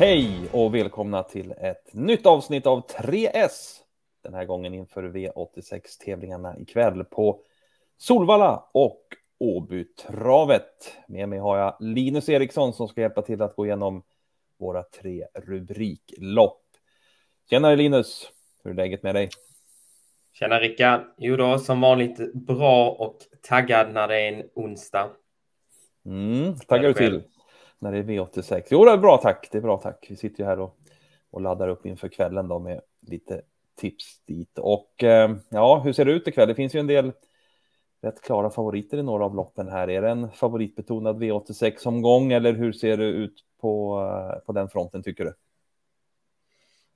Hej och välkomna till ett nytt avsnitt av 3S. Den här gången inför V86-tävlingarna ikväll på Solvalla och Åbytravet. Med mig har jag Linus Eriksson som ska hjälpa till att gå igenom våra tre rubriklopp. Tjenare Linus, hur är läget med dig? Tjena Rickard! Jo då, som vanligt bra och taggad när det är en onsdag. Mm, taggar du till när det är V86? Jo, det är bra tack. Det är bra tack. Vi sitter ju här och, och laddar upp inför kvällen då med lite tips dit. Och eh, ja, hur ser det ut ikväll? Det finns ju en del rätt klara favoriter i några av loppen här. Är det en favoritbetonad V86-omgång eller hur ser det ut på, eh, på den fronten tycker du?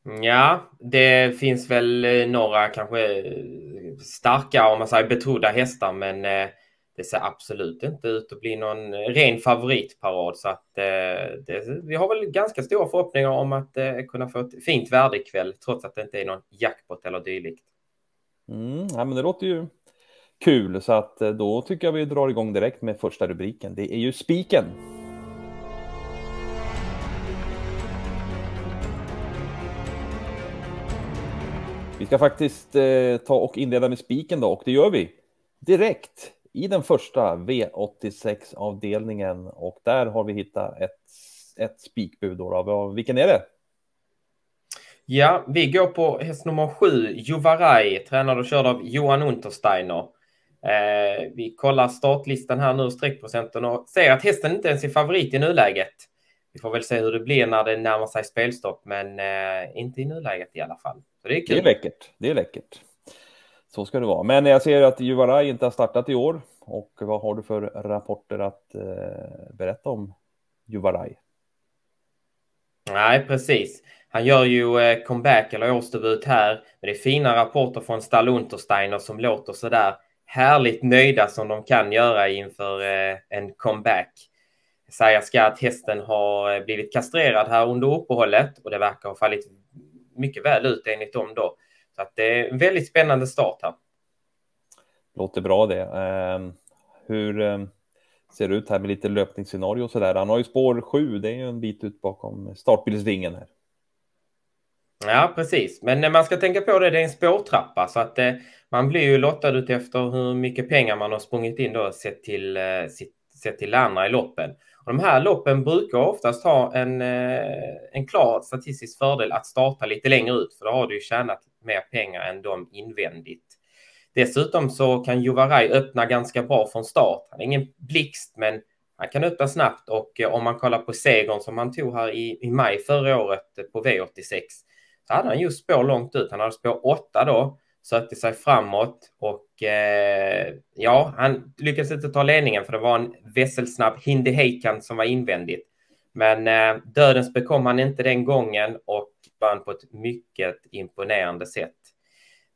Mm, ja, det finns väl eh, några kanske eh, starka, om man säger betrodda hästar, men eh, det ser absolut inte ut att bli någon ren favoritparad. Så att eh, det, vi har väl ganska stora förhoppningar om att eh, kunna få ett fint värde ikväll, trots att det inte är någon jackpot eller dylikt. Mm, ja, men det låter ju kul, så att eh, då tycker jag vi drar igång direkt med första rubriken. Det är ju spiken. Vi ska faktiskt eh, ta och inleda med spiken då och det gör vi direkt i den första V86-avdelningen och där har vi hittat ett, ett spikbud. Vilken är det? Ja, vi går på häst nummer sju, Juvaraj, tränad och körd av Johan Untersteiner. Eh, vi kollar startlistan här nu, streckprocenten och ser att hästen inte ens är favorit i nuläget. Vi får väl se hur det blir när det närmar sig spelstopp, men eh, inte i nuläget i alla fall. Så det är kul. Det är läckert. Det är läckert. Så ska det vara. Men jag ser att Juvaraj inte har startat i år. Och vad har du för rapporter att eh, berätta om Juvaraj? Nej, precis. Han gör ju eh, comeback eller årsdebut här. Men det är fina rapporter från Stall Untersteiner som låter så där härligt nöjda som de kan göra inför eh, en comeback. Säga ska att hästen har eh, blivit kastrerad här under uppehållet och det verkar ha fallit mycket väl ut enligt dem då. Så att det är en väldigt spännande start här. Låter bra det. Uh, hur uh, ser det ut här med lite löpningsscenario och så där? Han har ju spår 7, det är ju en bit ut bakom startbilsvingen här. Ja, precis. Men när man ska tänka på det, det är en spårtrappa så att eh, man blir ju lottad ut efter hur mycket pengar man har sprungit in då sett till, eh, sett till andra i loppen. Och de här loppen brukar oftast ha en, eh, en klar statistisk fördel att starta lite längre ut, för då har du ju tjänat mer pengar än de invändigt. Dessutom så kan Juvaraj öppna ganska bra från start. Han är ingen blixt, men han kan öppna snabbt och eh, om man kollar på segern som han tog här i, i maj förra året eh, på V86 så hade han just spår långt ut. Han hade spår 8 då sökte sig framåt och eh, ja, han lyckades inte ta ledningen för det var en vässelsnabb Hindi Heikan som var invändigt. Men eh, dödens bekom han inte den gången och vann på ett mycket imponerande sätt.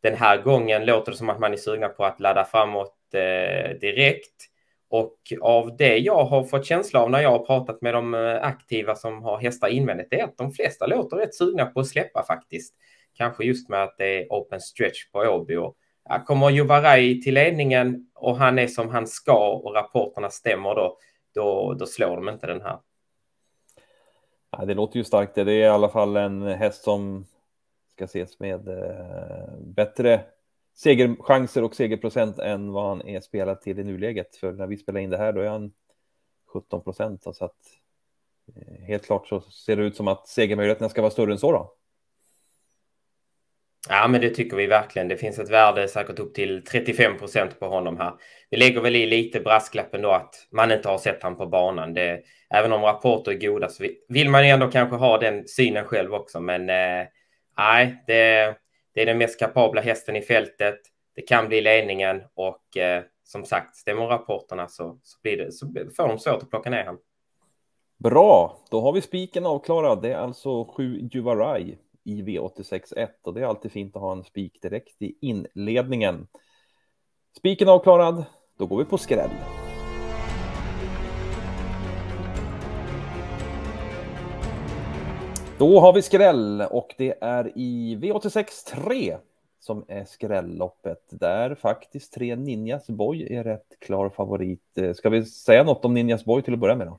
Den här gången låter det som att man är sugna på att ladda framåt eh, direkt. Och av det jag har fått känsla av när jag har pratat med de eh, aktiva som har hästar invändigt är att de flesta låter rätt sugna på att släppa faktiskt. Kanske just med att det är open stretch på Åby. Kommer Juvaraj till ledningen och han är som han ska och rapporterna stämmer då, då, då slår de inte den här. Ja, det låter ju starkt. Det är i alla fall en häst som ska ses med eh, bättre segerchanser och segerprocent än vad han är spelad till i nuläget. För när vi spelar in det här då är han 17 procent. Så att eh, helt klart så ser det ut som att segermöjligheterna ska vara större än så då. Ja, men det tycker vi verkligen. Det finns ett värde säkert upp till 35 procent på honom här. Vi lägger väl i lite brasklappen då att man inte har sett han på banan. Det, även om rapporter är goda så vill man ju ändå kanske ha den synen själv också. Men eh, nej, det, det, är den mest kapabla hästen i fältet. Det kan bli ledningen och eh, som sagt, stämmer rapporterna så, så, blir det, så får de svårt att plocka ner honom. Bra, då har vi spiken avklarad. Det är alltså sju Juvaraj i V86.1 och det är alltid fint att ha en spik direkt i inledningen. Spiken avklarad, då går vi på skräll. Då har vi skräll och det är i V86 3 som är skrälloppet där faktiskt tre Ninjas Boy är rätt klar favorit. Eh, ska vi säga något om Ninjas Boy till att börja med då?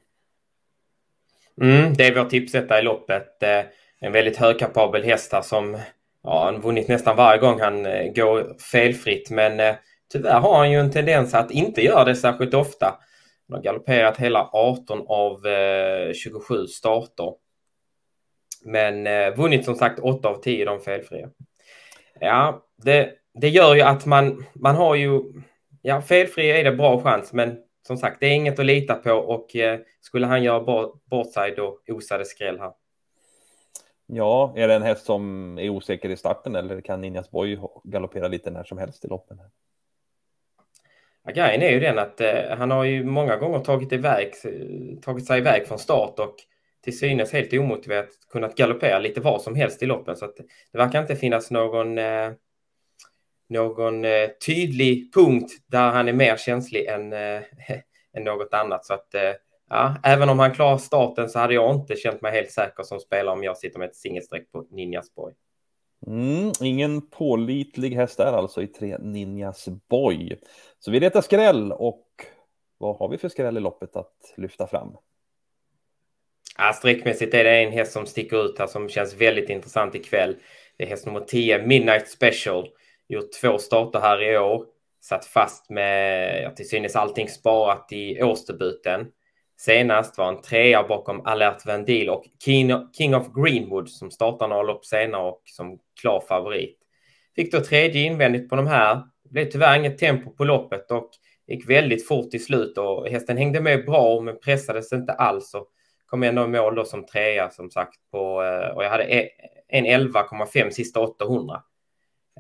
Mm, det är vårt tips detta i loppet. Eh, en väldigt högkapabel häst här som ja, han vunnit nästan varje gång han eh, går felfritt. Men eh, tyvärr har han ju en tendens att inte göra det särskilt ofta. Han har galopperat hela 18 av eh, 27 starter. Men eh, vunnit som sagt 8 av 10 de felfria. Ja, det, det gör ju att man, man har ju... Ja, felfri är det bra chans, men som sagt, det är inget att lita på och eh, skulle han göra bort, bort sig då osade skräll här. Ja, är det en häst som är osäker i starten eller kan Ninjas Boy galoppera lite när som helst i loppen? Ja, grejen är ju den att eh, han har ju många gånger tagit, iväg, tagit sig iväg från start och till synes helt omotiverat kunnat galoppera lite var som helst i loppen. Så att det verkar inte finnas någon eh, någon eh, tydlig punkt där han är mer känslig än, eh, än något annat. Så att eh, ja, även om han klarar starten så hade jag inte känt mig helt säker som spelare om jag sitter med ett singelstreck på Ninjas Boy. Mm, ingen pålitlig häst där alltså i tre Ninjas Boy. Så vi letar skräll och vad har vi för skräll i loppet att lyfta fram? Ja, sträckmässigt är det en häst som sticker ut här som känns väldigt intressant ikväll. Det är häst nummer 10, Midnight Special gjort två starter här i år. Satt fast med, ja, till synes allting sparat i årsdebuten. Senast var en trea bakom Alert Vendil och King of Greenwood som startar några lopp senare och som klar favorit. Fick då tredje invändigt på de här. Det blev tyvärr inget tempo på loppet och gick väldigt fort i slut och hästen hängde med bra men pressades inte alls och kom ändå i mål då som trea som sagt på eh, och jag hade e-, en 11,5 sista 800.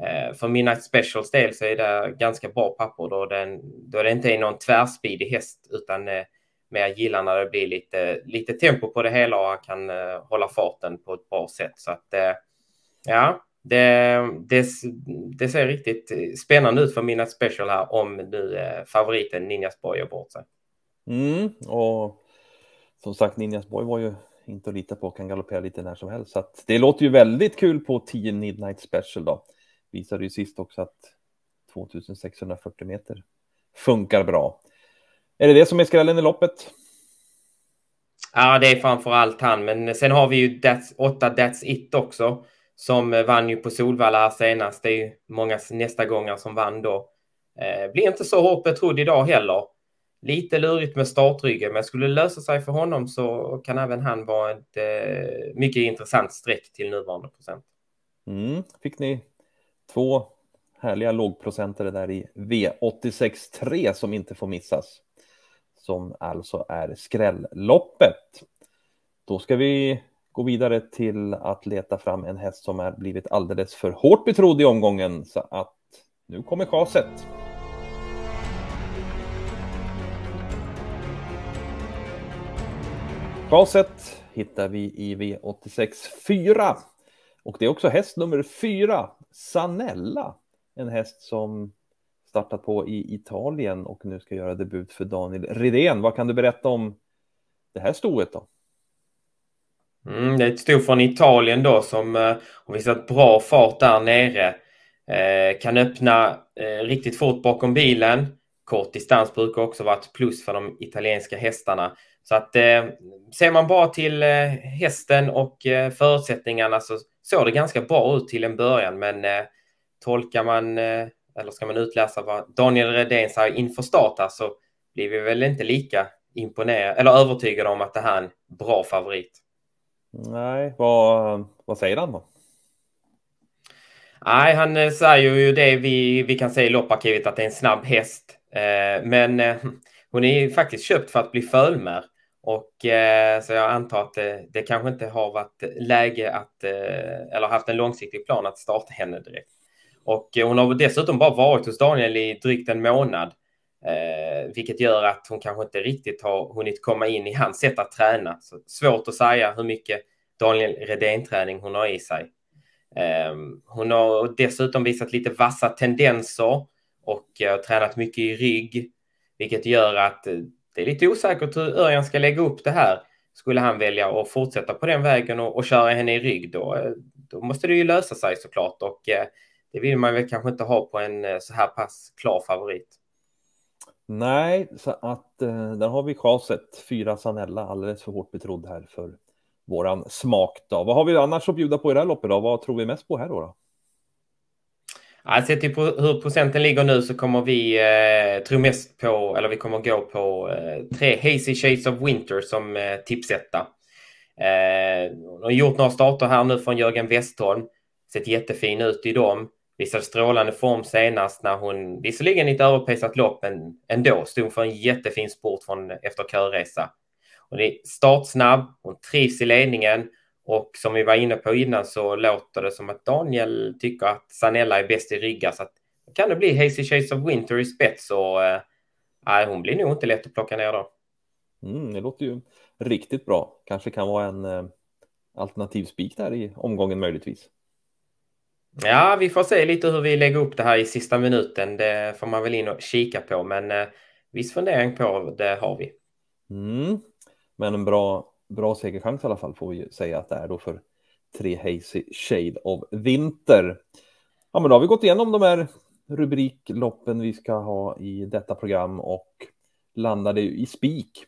Eh, för Midnight Specials del så är det ganska bra papper då, den, då det inte är någon tvärspidig häst utan eh, men jag gillar när det blir lite, lite tempo på det hela och han kan eh, hålla farten på ett bra sätt. Så att eh, ja, det, det, det, ser riktigt eh, spännande ut för Midnight Special här om nu favoriten Ninjas Boy gör bort sig. Mm, och som sagt, Ninjas Boy var ju inte att lita på, kan galoppera lite när som helst. Så att det låter ju väldigt kul på 10 Midnight Special då visade ju sist också att 2640 meter funkar bra. Är det det som är skrällen i loppet? Ja, det är framför allt han, men sen har vi ju that's, 8 That's It också som vann ju på Solvalla här senast. Det är ju många nästa gånger som vann då. Eh, blir inte så hårt betrodd idag heller. Lite lurigt med startryggen, men skulle det lösa sig för honom så kan även han vara ett eh, mycket intressant streck till nuvarande procent. Mm. Fick ni Två härliga lågprocentare där i V86 som inte får missas. Som alltså är skrälloppet. Då ska vi gå vidare till att leta fram en häst som är blivit alldeles för hårt betrodd i omgången. Så att nu kommer chaset. Chaset hittar vi i V86 4. Och det är också häst nummer 4, Sanella. En häst som startat på i Italien och nu ska göra debut för Daniel Redén. Vad kan du berätta om det här stoet då? Mm, det är ett sto från Italien då som eh, har visat bra fart där nere. Eh, kan öppna eh, riktigt fort bakom bilen. Kort distans brukar också vara ett plus för de italienska hästarna. Så att eh, ser man bara till eh, hästen och eh, förutsättningarna så såg det ganska bra ut till en början, men eh, tolkar man eh, eller ska man utläsa vad Daniel Redén sa inför start så blir vi väl inte lika imponerade eller övertygade om att det här är en bra favorit. Nej, vad, vad säger han då? Nej, han eh, säger ju det vi, vi kan säga i lopparkivet att det är en snabb häst. Eh, men eh, hon är faktiskt köpt för att bli fölmer. Och eh, så jag antar att det, det kanske inte har varit läge att, eh, eller haft en långsiktig plan att starta henne direkt. Och eh, hon har dessutom bara varit hos Daniel i drygt en månad, eh, vilket gör att hon kanske inte riktigt har hunnit komma in i hans sätt att träna. Så svårt att säga hur mycket Daniel Redén-träning hon har i sig. Eh, hon har dessutom visat lite vassa tendenser och eh, tränat mycket i rygg, vilket gör att eh, det är lite osäkert hur Örjan ska lägga upp det här. Skulle han välja att fortsätta på den vägen och, och köra henne i rygg då, eh, då måste det ju lösa sig såklart och eh, det vill man väl kanske inte ha på en eh, så här pass klar favorit. Nej, så att eh, där har vi chaset. Fyra Sanella, alldeles för hårt betrodd här för våran smak. Då. Vad har vi annars att bjuda på i det här loppet? Då? Vad tror vi mest på här då? då? Ja, sett till hur procenten ligger nu så kommer vi eh, tro mest på, eller vi kommer gå på eh, tre Hazy Shades of Winter som eh, tipsetta. Eh, har gjort några starter här nu från Jörgen Westholm. Sett jättefin ut i dem. Visade strålande form senast när hon, visserligen i ett överpejsat lopp, men ändå stod för en jättefin sport från efter körresa. Hon är startsnabb, hon trivs i ledningen och som vi var inne på innan så låter det som att Daniel tycker att Sanella är bäst i ryggar. Så att, kan det bli Hazy Chase of Winter i spets och äh, hon blir nog inte lätt att plocka ner då. Mm, det låter ju riktigt bra. Kanske kan vara en eh, alternativ spik där i omgången möjligtvis. Ja, vi får se lite hur vi lägger upp det här i sista minuten. Det får man väl in och kika på, men eh, viss fundering på det har vi. Mm. Men en bra, bra segerchans i alla fall får vi säga att det är då för tre Hazy Shade of Winter. Ja, men då har vi gått igenom de här rubrikloppen vi ska ha i detta program och landade i spik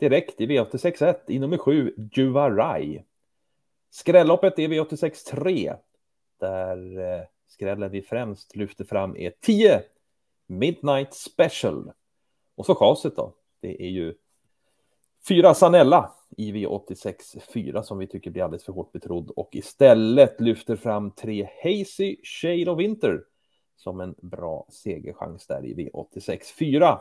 direkt i V86.1 i nummer 7, Juvarai. Skrälloppet är V863 där eh, skrällen vi främst lyfter fram är 10 Midnight Special. Och så chaset då, det är ju fyra Sanella i V86 4 som vi tycker blir alldeles för hårt betrodd och istället lyfter fram tre Hazy Shade of Winter som en bra segerchans där i V86 4.